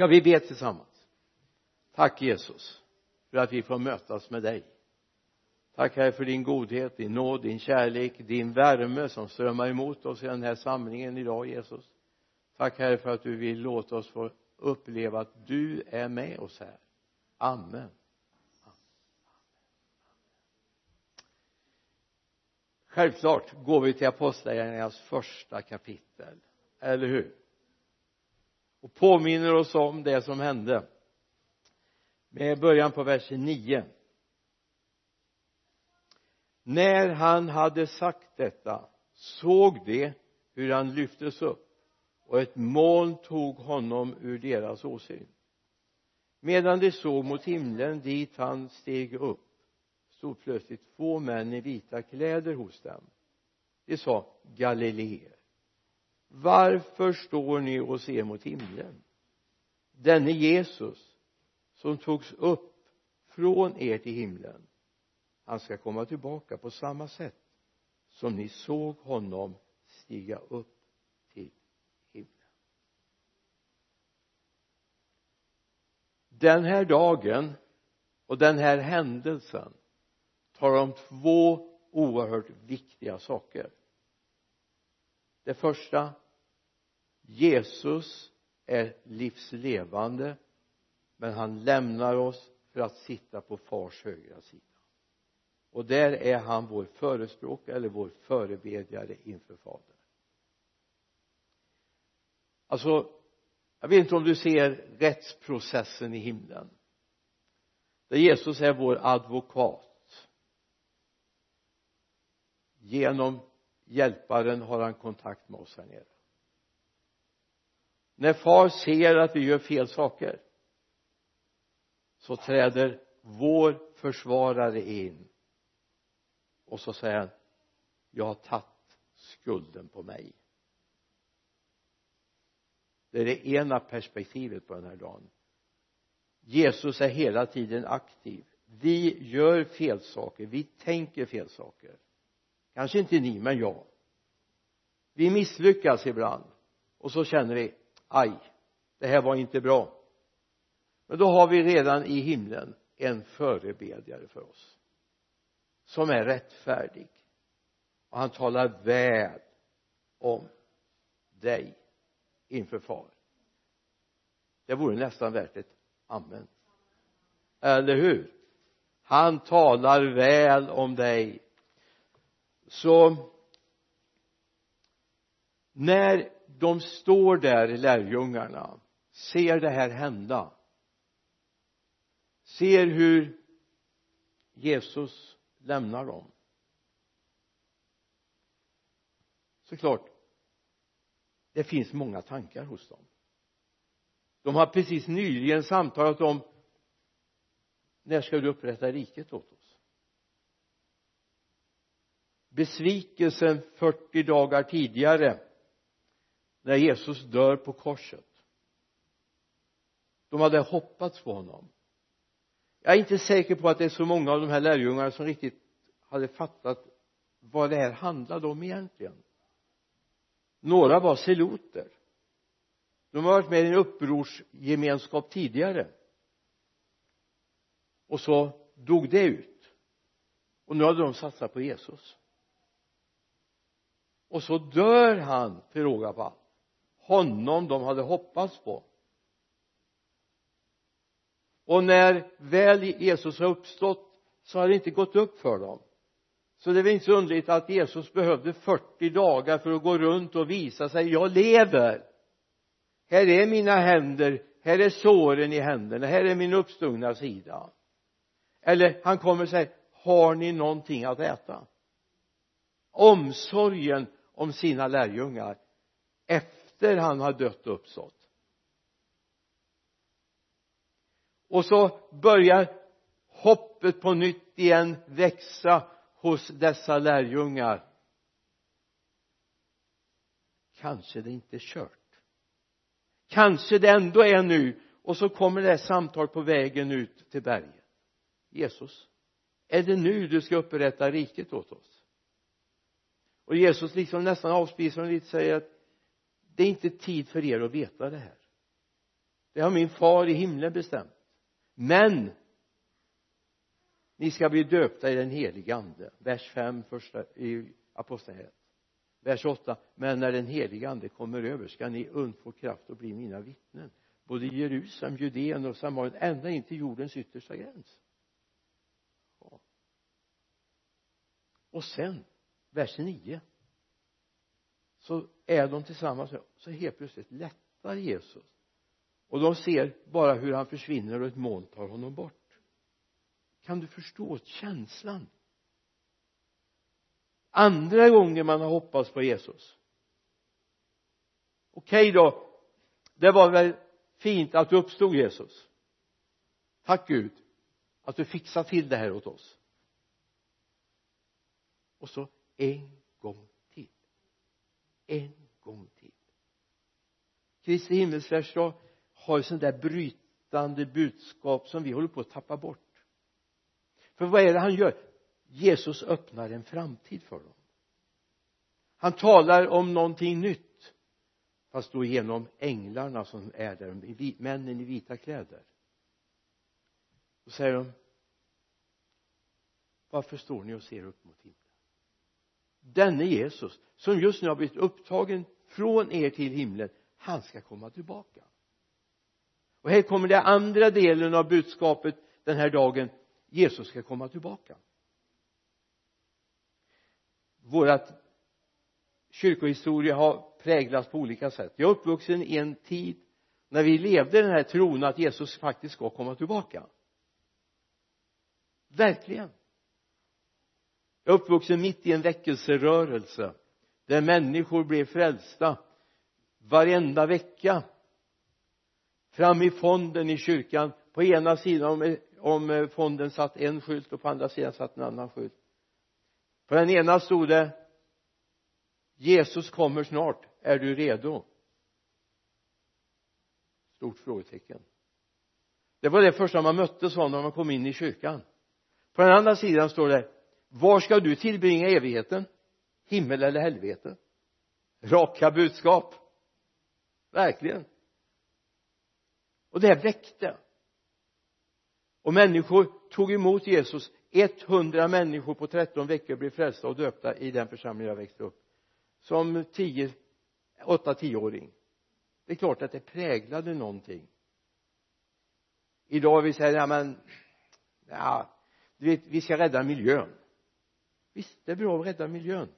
ska vi be tillsammans? Tack Jesus för att vi får mötas med dig. Tack herre för din godhet, din nåd, din kärlek, din värme som strömmar emot oss i den här samlingen idag Jesus. Tack herre för att du vill låta oss få uppleva att du är med oss här. Amen. Självklart går vi till apostlagärningarnas första kapitel eller hur? Och påminner oss om det som hände. Med början på vers 9 när han hade sagt detta såg de hur han lyftes upp och ett moln tog honom ur deras åsyn. Medan de såg mot himlen dit han steg upp stod plötsligt två män i vita kläder hos dem. De sa galileer varför står ni och ser mot himlen? Denne Jesus som togs upp från er till himlen han ska komma tillbaka på samma sätt som ni såg honom stiga upp till himlen. Den här dagen och den här händelsen talar om två oerhört viktiga saker. Det första Jesus är livslevande men han lämnar oss för att sitta på fars högra sida. Och där är han vår förespråkare eller vår förebedjare inför fadern. Alltså jag vet inte om du ser rättsprocessen i himlen. Där Jesus är vår advokat. Genom hjälparen har han kontakt med oss här nere när far ser att vi gör fel saker så träder vår försvarare in. Och så säger han jag har tagit skulden på mig. Det är det ena perspektivet på den här dagen. Jesus är hela tiden aktiv. Vi gör fel saker. Vi tänker fel saker. Kanske inte ni men jag. Vi misslyckas ibland. Och så känner vi aj det här var inte bra. Men då har vi redan i himlen en förebedjare för oss som är rättfärdig. Och han talar väl om dig inför far det vore nästan värt ett amen. Eller hur? Han talar väl om dig. Så när de står där lärjungarna. Ser det här hända. Ser hur Jesus lämnar dem. Såklart det finns många tankar hos dem. De har precis nyligen samtalat om när ska du upprätta riket åt oss? Besvikelsen 40 dagar tidigare när Jesus dör på korset. De hade hoppats på honom. Jag är inte säker på att det är så många av de här lärjungarna som riktigt hade fattat vad det här handlade om egentligen. Några var seloter. De har varit med i en upprorsgemenskap tidigare. Och så dog det ut. Och nu hade de satsat på Jesus. Och så dör han till råga på allt honom de hade hoppats på. Och när väl Jesus har uppstått så har det inte gått upp för dem. Så det är väl inte så underligt att Jesus behövde 40 dagar för att gå runt och visa sig jag lever. Här är mina händer här är såren i händerna här är min uppstungna sida. Eller han kommer och säger har ni någonting att äta? Omsorgen om sina lärjungar efter han har dött och uppstått. Och så börjar hoppet på nytt igen växa hos dessa lärjungar. Kanske det inte är kört. Kanske det ändå är nu. Och så kommer det här samtalet på vägen ut till berget. Jesus är det nu du ska upprätta riket åt oss? Och Jesus liksom nästan avspisar dem lite säger att det är inte tid för er att veta det här. Det har min far i himlen bestämt. Men ni ska bli döpta i den helige ande. Vers 5 första i apostlagärningarna. Vers 8 men när den helige ande kommer över ska ni undfå kraft och bli mina vittnen. Både i Jerusalem, Judeen och Samarien ända in till jordens yttersta gräns. Och sen vers 9 så är de tillsammans med så helt plötsligt lättar Jesus. Och de ser bara hur han försvinner och ett moln tar honom bort. Kan du förstå känslan? Andra gången man har hoppats på Jesus. Okej då det var väl fint att du uppstod Jesus. Tack Gud att du fixade till det här åt oss. Och så en gång en gång till. Kristi himmelsfärdsdag har ju sånt där brytande budskap som vi håller på att tappa bort. För vad är det han gör? Jesus öppnar en framtid för dem. Han talar om någonting nytt fast då genom änglarna som är där männen i vita kläder. Då säger de varför står ni och ser upp mot himlen? Denne Jesus som just nu har blivit upptagen från er till himlen han ska komma tillbaka. Och här kommer den andra delen av budskapet den här dagen. Jesus ska komma tillbaka. Vårat kyrkohistoria har präglats på olika sätt. Jag är uppvuxen i en tid när vi levde i den här tron att Jesus faktiskt ska komma tillbaka. Verkligen jag är uppvuxen mitt i en väckelserörelse där människor blev frälsta varenda vecka. Fram i fonden i kyrkan. På ena sidan om, om fonden satt en skylt och på andra sidan satt en annan skylt. På den ena stod det Jesus kommer snart. Är du redo? Stort frågetecken. Det var det första man mötte sa när man kom in i kyrkan. På den andra sidan står det var ska du tillbringa evigheten? Himmel eller helvete? Raka budskap. Verkligen. Och det väckte. Och människor tog emot Jesus. 100 människor på 13 veckor blev frälsta och döpta i den församling jag växte upp. Som 10 8 10-åring det är klart att det präglade någonting. Idag vi säger ja men ja du vet vi ska rädda miljön visst det är bra att rädda miljön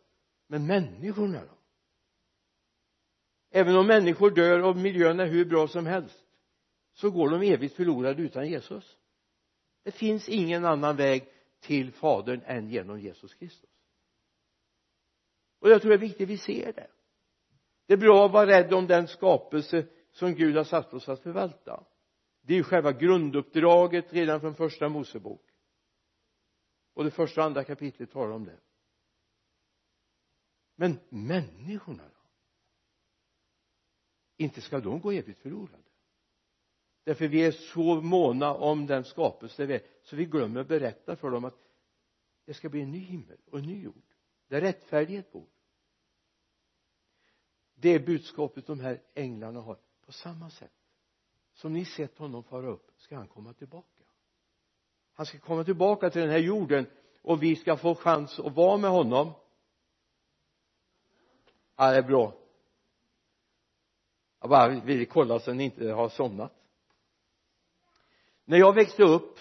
men människorna då? Även om människor dör och miljön är hur bra som helst så går de evigt förlorade utan Jesus. Det finns ingen annan väg till fadern än genom Jesus Kristus. Och jag tror det är viktigt att vi ser det. Det är bra att vara rädd om den skapelse som Gud har satt oss att förvalta. Det är ju själva grunduppdraget redan från första Mosebok och det första och andra kapitlet talar om det. Men människorna då? Inte ska de gå evigt förlorade. Därför vi är så måna om den skapelse vi är så vi glömmer berätta för dem att det ska bli en ny himmel och en ny jord där rättfärdighet bor. Det är budskapet de här änglarna har. På samma sätt som ni sett honom fara upp ska han komma tillbaka han ska komma tillbaka till den här jorden och vi ska få chans att vara med honom. Ja det är bra. Jag bara vill kolla så ni inte har somnat. När jag växte upp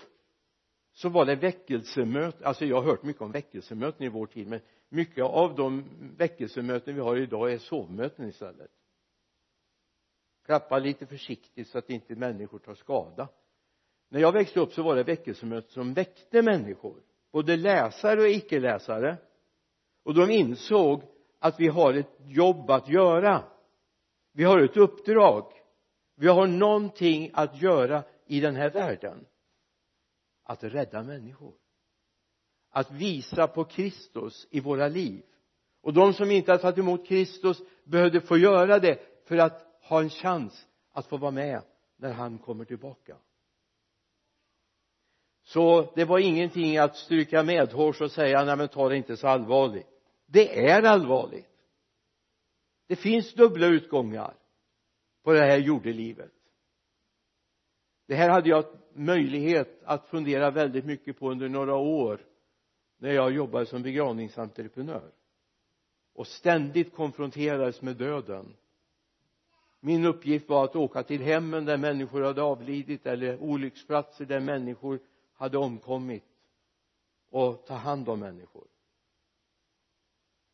så var det väckelsemöten alltså jag har hört mycket om väckelsemöten i vår tid men mycket av de väckelsemöten vi har idag är sovmöten istället. Klappa lite försiktigt så att inte människor tar skada när jag växte upp så var det väckelsemöten som väckte människor både läsare och icke-läsare. Och de insåg att vi har ett jobb att göra. Vi har ett uppdrag. Vi har någonting att göra i den här världen. Att rädda människor. Att visa på Kristus i våra liv. Och de som inte har tagit emot Kristus behövde få göra det för att ha en chans att få vara med när han kommer tillbaka så det var ingenting att stryka medhårs och säga nej men ta det inte så allvarligt. Det är allvarligt. Det finns dubbla utgångar på det här jordelivet. Det här hade jag möjlighet att fundera väldigt mycket på under några år när jag jobbade som begravningsentreprenör och ständigt konfronterades med döden. Min uppgift var att åka till hemmen där människor hade avlidit eller olycksplatser där människor hade omkommit och ta hand om människor.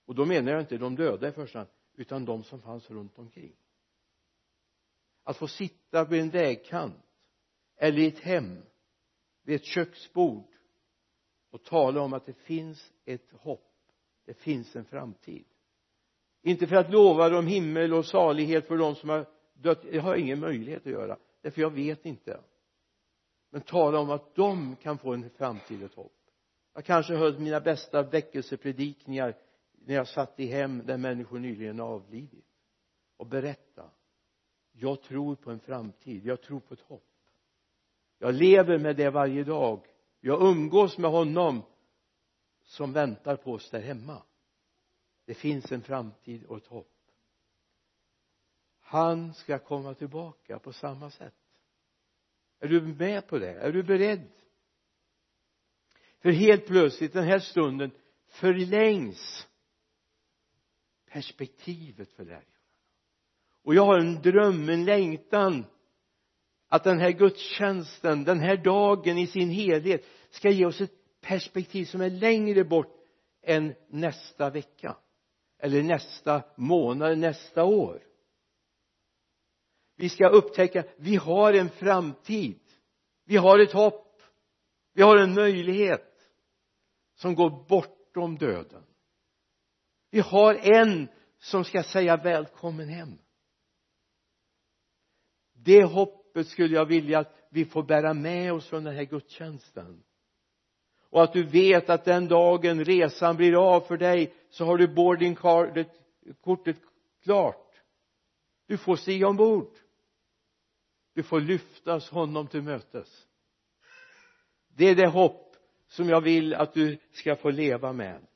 Och då menar jag inte de döda i första hand utan de som fanns runt omkring. Att få sitta vid en vägkant eller i ett hem vid ett köksbord och tala om att det finns ett hopp det finns en framtid. Inte för att lova dem himmel och salighet för de som har dött det har jag ingen möjlighet att göra därför jag vet inte men tala om att de kan få en framtid och ett hopp. Jag kanske höll mina bästa väckelsepredikningar när jag satt i hem där människor nyligen avlidit. Och berätta jag tror på en framtid jag tror på ett hopp. Jag lever med det varje dag. Jag umgås med honom som väntar på oss där hemma. Det finns en framtid och ett hopp. Han ska komma tillbaka på samma sätt är du med på det? Är du beredd? För helt plötsligt den här stunden förlängs perspektivet för lärjungarna. Och jag har en dröm, en längtan att den här gudstjänsten, den här dagen i sin helhet ska ge oss ett perspektiv som är längre bort än nästa vecka eller nästa månad, nästa år vi ska upptäcka vi har en framtid. Vi har ett hopp. Vi har en möjlighet som går bortom döden. Vi har en som ska säga välkommen hem. Det hoppet skulle jag vilja att vi får bära med oss från den här gudstjänsten. Och att du vet att den dagen resan blir av för dig så har du boardingkortet klart. Du får stiga ombord du får lyftas honom till mötes. Det är det hopp som jag vill att du ska få leva med.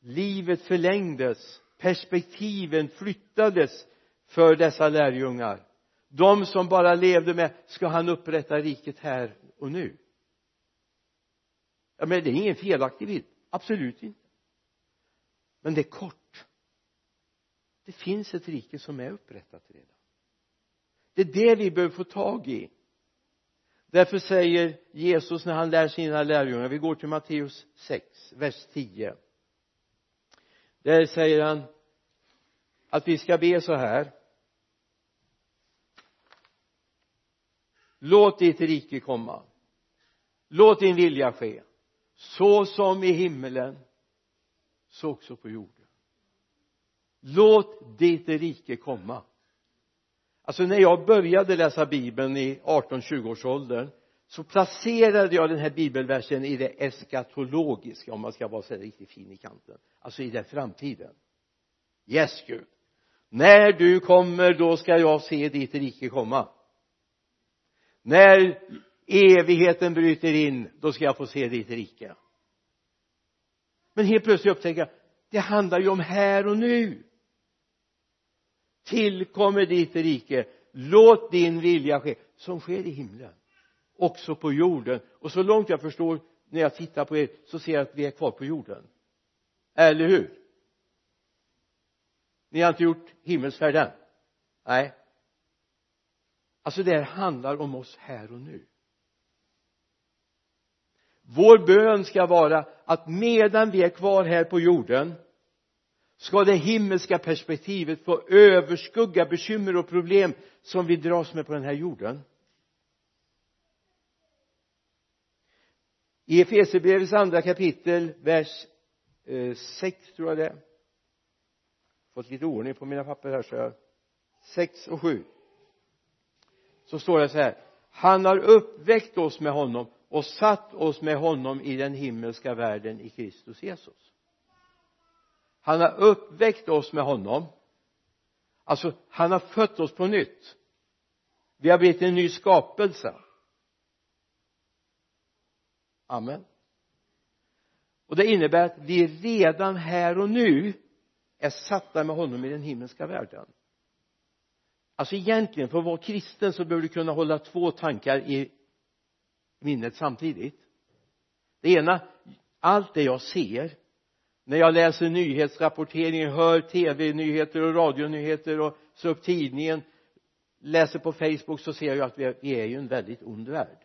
Livet förlängdes perspektiven flyttades för dessa lärjungar. De som bara levde med ska han upprätta riket här och nu? Ja men det är ingen felaktig bild. Absolut inte. Men det är kort. Det finns ett rike som är upprättat redan det är det vi behöver få tag i. Därför säger Jesus när han lär sina lärjungar vi går till Matteus 6 vers 10 där säger han att vi ska be så här. Låt ditt rike komma. Låt din vilja ske. Så som i himmelen så också på jorden. Låt ditt rike komma alltså när jag började läsa bibeln i 18-20 års åldern så placerade jag den här bibelversen i det eskatologiska om man ska vara så riktigt fin i kanten. Alltså i den framtiden. Yes Gud. När du kommer då ska jag se ditt rike komma. När evigheten bryter in då ska jag få se ditt rike. Men helt plötsligt upptäcker jag det handlar ju om här och nu tillkommer ditt rike. Låt din vilja ske som sker i himlen. Också på jorden. Och så långt jag förstår när jag tittar på er så ser jag att vi är kvar på jorden. Eller hur? Ni har inte gjort himmelsfärd än nej. Alltså det här handlar om oss här och nu. Vår bön ska vara att medan vi är kvar här på jorden ska det himmelska perspektivet få överskugga bekymmer och problem som vi dras med på den här jorden? I Efesierbrevets andra kapitel vers eh, 6 tror jag det är. Fått lite ordning på mina papper här så jag 6 och 7 så står det så här. Han har uppväckt oss med honom och satt oss med honom i den himmelska världen i Kristus Jesus han har uppväckt oss med honom. Alltså han har fött oss på nytt. Vi har blivit en ny skapelse. Amen. Och det innebär att vi redan här och nu är satta med honom i den himmelska världen. Alltså egentligen för att vara kristen så behöver du kunna hålla två tankar i minnet samtidigt. Det ena allt det jag ser när jag läser nyhetsrapportering, hör tv-nyheter och radionyheter och så upp tidningen läser på facebook så ser jag att vi är, vi är ju en väldigt ond värld.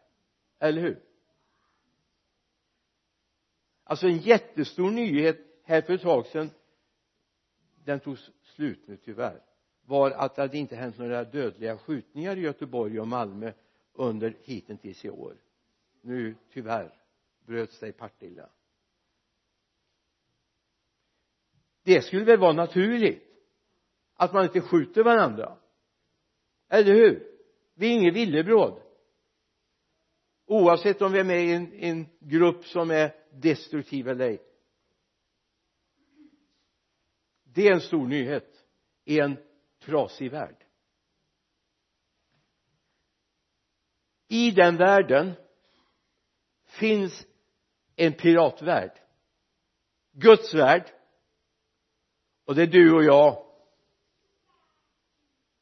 Eller hur? Alltså en jättestor nyhet här för ett tag sedan den tog slut nu tyvärr var att det hade inte hänt några dödliga skjutningar i Göteborg och Malmö under hittills i år. Nu tyvärr bröts det i Partille det skulle väl vara naturligt att man inte skjuter varandra. Eller hur? Vi är inget villebråd. Oavsett om vi är med i en, en grupp som är destruktiv eller ej. Det är en stor nyhet i en trasig värld. I den världen finns en piratvärld. Guds värld och det är du och jag.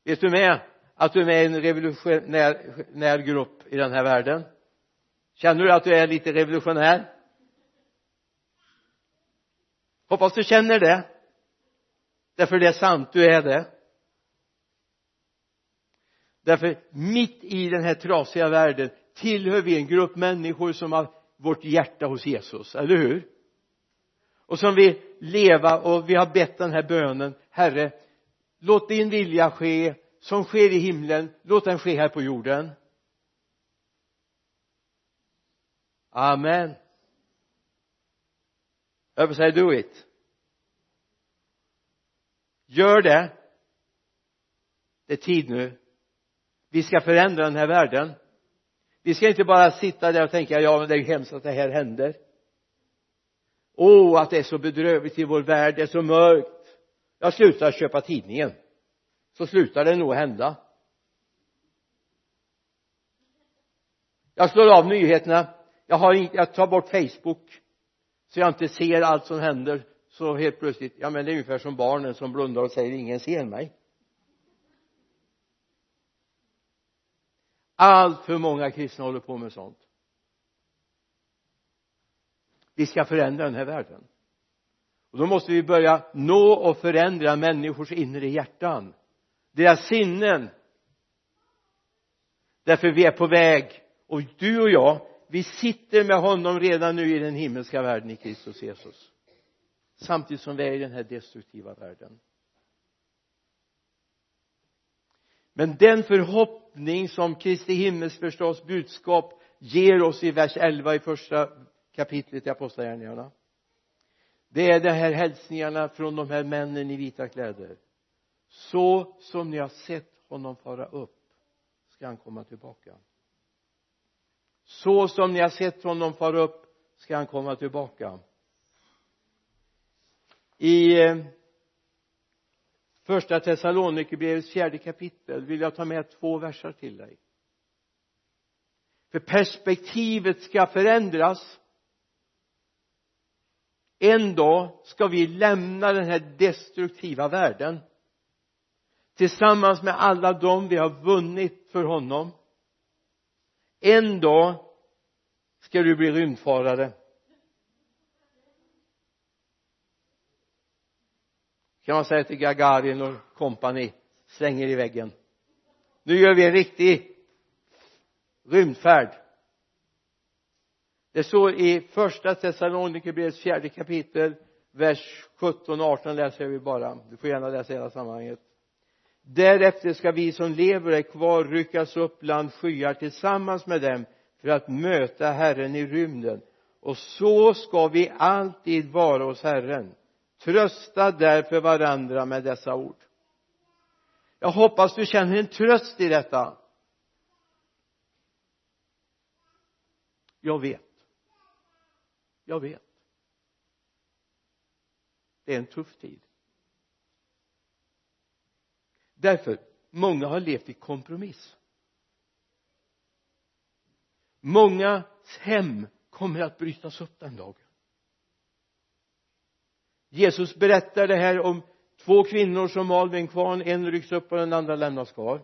Vet du med att du är med i en revolutionär grupp i den här världen? Känner du att du är lite revolutionär? Hoppas du känner det. Därför det är sant, du är det. Därför mitt i den här trasiga världen tillhör vi en grupp människor som har vårt hjärta hos Jesus, eller hur? Och som vi leva och vi har bett den här bönen. Herre låt din vilja ske som sker i himlen. Låt den ske här på jorden. Amen. Jag säga do it. Gör det. Det är tid nu. Vi ska förändra den här världen. Vi ska inte bara sitta där och tänka ja men det är ju hemskt att det här händer åh oh, att det är så bedrövligt i vår värld det är så mörkt. Jag slutar köpa tidningen. Så slutar det nog hända. Jag slår av nyheterna. Jag har jag tar bort facebook så jag inte ser allt som händer. Så helt plötsligt ja men det är ungefär som barnen som blundar och säger ingen ser mig. Allt för många kristna håller på med sånt vi ska förändra den här världen. Och då måste vi börja nå och förändra människors inre hjärtan. Deras sinnen. Därför vi är på väg. Och du och jag vi sitter med honom redan nu i den himmelska världen i Kristus Jesus. Samtidigt som vi är i den här destruktiva världen. Men den förhoppning som Kristi himmelsförstås budskap ger oss i vers 11 i första kapitlet i apostlagärningarna. Det är de här hälsningarna från de här männen i vita kläder. Så som ni har sett honom fara upp ska han komma tillbaka. Så som ni har sett honom fara upp ska han komma tillbaka. I eh, första Thessalonikerbrevets fjärde kapitel vill jag ta med två verser till dig. För perspektivet ska förändras en dag ska vi lämna den här destruktiva världen tillsammans med alla dem vi har vunnit för honom. En dag ska du bli rymdfarare. Kan man säga till Gagarin och kompani slänger i väggen. Nu gör vi en riktig rymdfärd det står i första Thessalonikerbrevets fjärde kapitel vers 17 och 18 läser vi bara. Du får gärna läsa hela sammanhanget. Därefter ska vi som lever och är kvar ryckas upp bland skyar tillsammans med dem för att möta Herren i rymden. Och så ska vi alltid vara hos Herren trösta därför varandra med dessa ord. Jag hoppas du känner en tröst i detta. Jag vet jag vet. Det är en tuff tid. Därför många har levt i kompromiss. Mångas hem kommer att brytas upp den dagen. Jesus berättar det här om två kvinnor som mal vid en kvarn. En rycks upp och den andra lämnas kvar.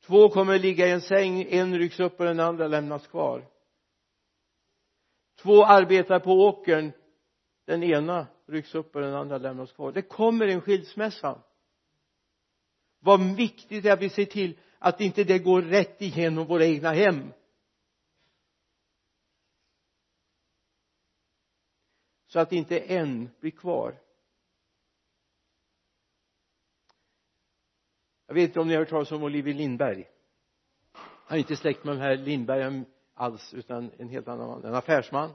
Två kommer ligga i en säng. En rycks upp och den andra lämnas kvar två arbetar på åkern. Den ena rycks upp och den andra lämnas kvar. Det kommer en skilsmässa. Vad viktigt det är att vi ser till att inte det går rätt igenom våra egna hem. Så att inte en blir kvar. Jag vet inte om ni har hört talas om Olivia Lindberg. Han är inte släkt med de här Lindberg alls utan en helt annan man en affärsman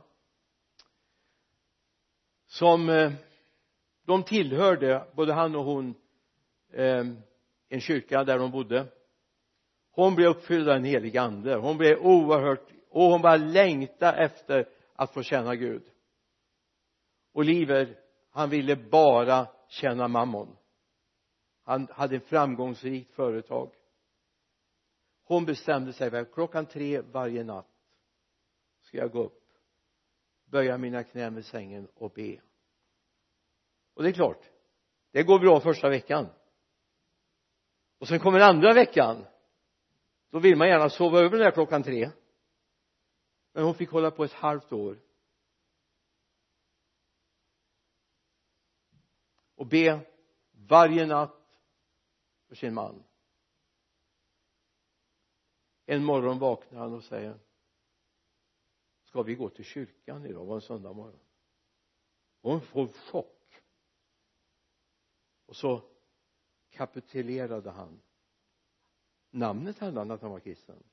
som eh, de tillhörde både han och hon eh, en kyrka där de bodde. Hon blev uppfylld av en helig ande. Hon blev oerhört och hon bara längtade efter att få känna Gud. Oliver han ville bara tjäna mammon. Han hade ett framgångsrikt företag. Hon bestämde sig för klockan tre varje natt ska jag gå upp böja mina knän vid sängen och be? Och det är klart det går bra första veckan. Och sen kommer andra veckan då vill man gärna sova över den där klockan tre. Men hon fick hålla på ett halvt år. Och be varje natt för sin man. En morgon vaknar han och säger ska vi gå till kyrkan idag? Det var en söndag morgon? Och hon får chock. Och så kapitulerade han. Namnet hade han att han var kristen.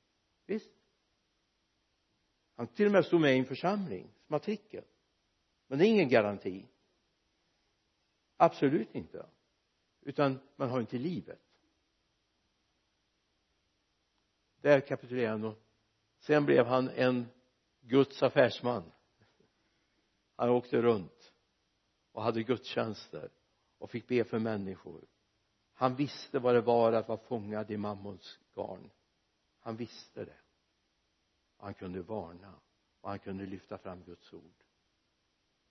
Visst. Han till och med stod med i en församling matrikel men det är ingen garanti. Absolut inte. Utan man har inte livet. Där kapitulerade han och sen blev han en Guds affärsman. Han åkte runt och hade gudstjänster och fick be för människor. Han visste vad det var att vara fångad i mammons garn. Han visste det. Han kunde varna och han kunde lyfta fram Guds ord.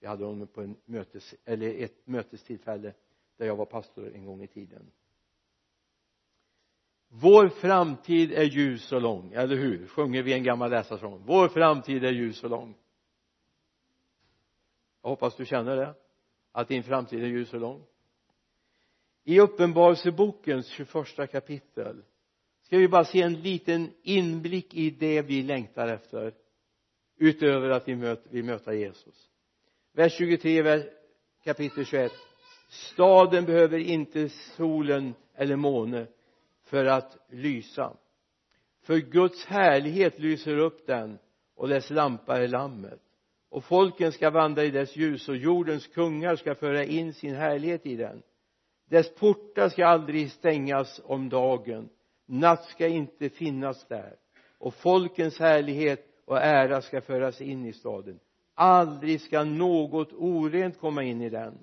Vi hade honom på en mötes eller ett mötestillfälle där jag var pastor en gång i tiden vår framtid är ljus och lång, eller hur? sjunger vi en gammal läsarsång. Vår framtid är ljus och lång. Jag hoppas du känner det. Att din framtid är ljus och lång. I uppenbarelsebokens 21 kapitel ska vi bara se en liten inblick i det vi längtar efter utöver att vi möter, vi möter Jesus. Vers 23 kapitel 21 staden behöver inte solen eller måne för att lysa. För Guds härlighet lyser upp den och dess lampa är lammet. Och folken ska vandra i dess ljus och jordens kungar ska föra in sin härlighet i den. Dess portar ska aldrig stängas om dagen. Natt ska inte finnas där. Och folkens härlighet och ära ska föras in i staden. Aldrig ska något orent komma in i den.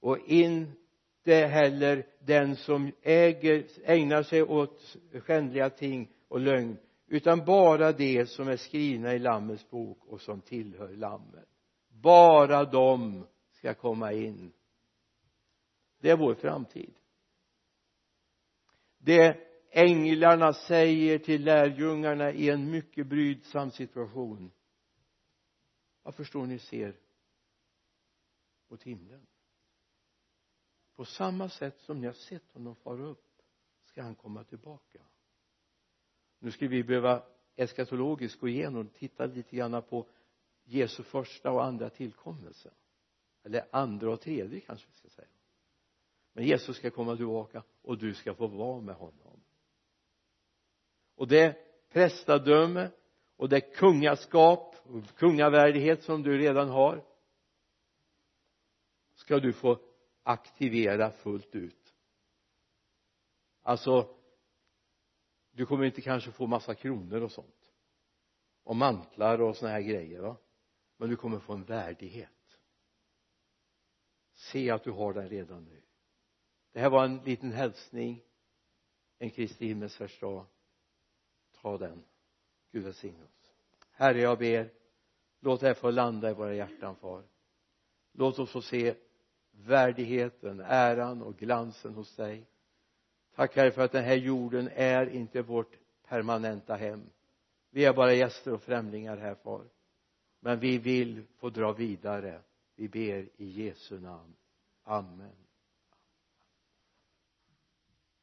Och in inte heller den som äger, ägnar sig åt skändliga ting och lögn utan bara det som är skrivna i lammets bok och som tillhör lammet. Bara de ska komma in. Det är vår framtid. Det änglarna säger till lärjungarna i en mycket brydsam situation. Jag förstår ni ser mot himlen på samma sätt som ni har sett honom fara upp ska han komma tillbaka. Nu skulle vi behöva eskatologiskt gå igenom och titta lite grann på Jesu första och andra tillkommelse. Eller andra och tredje kanske vi ska säga. Men Jesus ska komma tillbaka och du ska få vara med honom. Och det prästadöme och det kungaskap och kungavärdighet som du redan har ska du få aktivera fullt ut. Alltså du kommer inte kanske få massa kronor och sånt. Och mantlar och såna här grejer va? Men du kommer få en värdighet. Se att du har den redan nu. Det här var en liten hälsning. En Kristi himmelsfärdsdag ta den. Gud välsigne oss. Herre jag ber låt det här få landa i våra hjärtan far. Låt oss få se värdigheten, äran och glansen hos dig. Tack herre för att den här jorden är inte vårt permanenta hem. Vi är bara gäster och främlingar här far. Men vi vill få dra vidare. Vi ber i Jesu namn. Amen.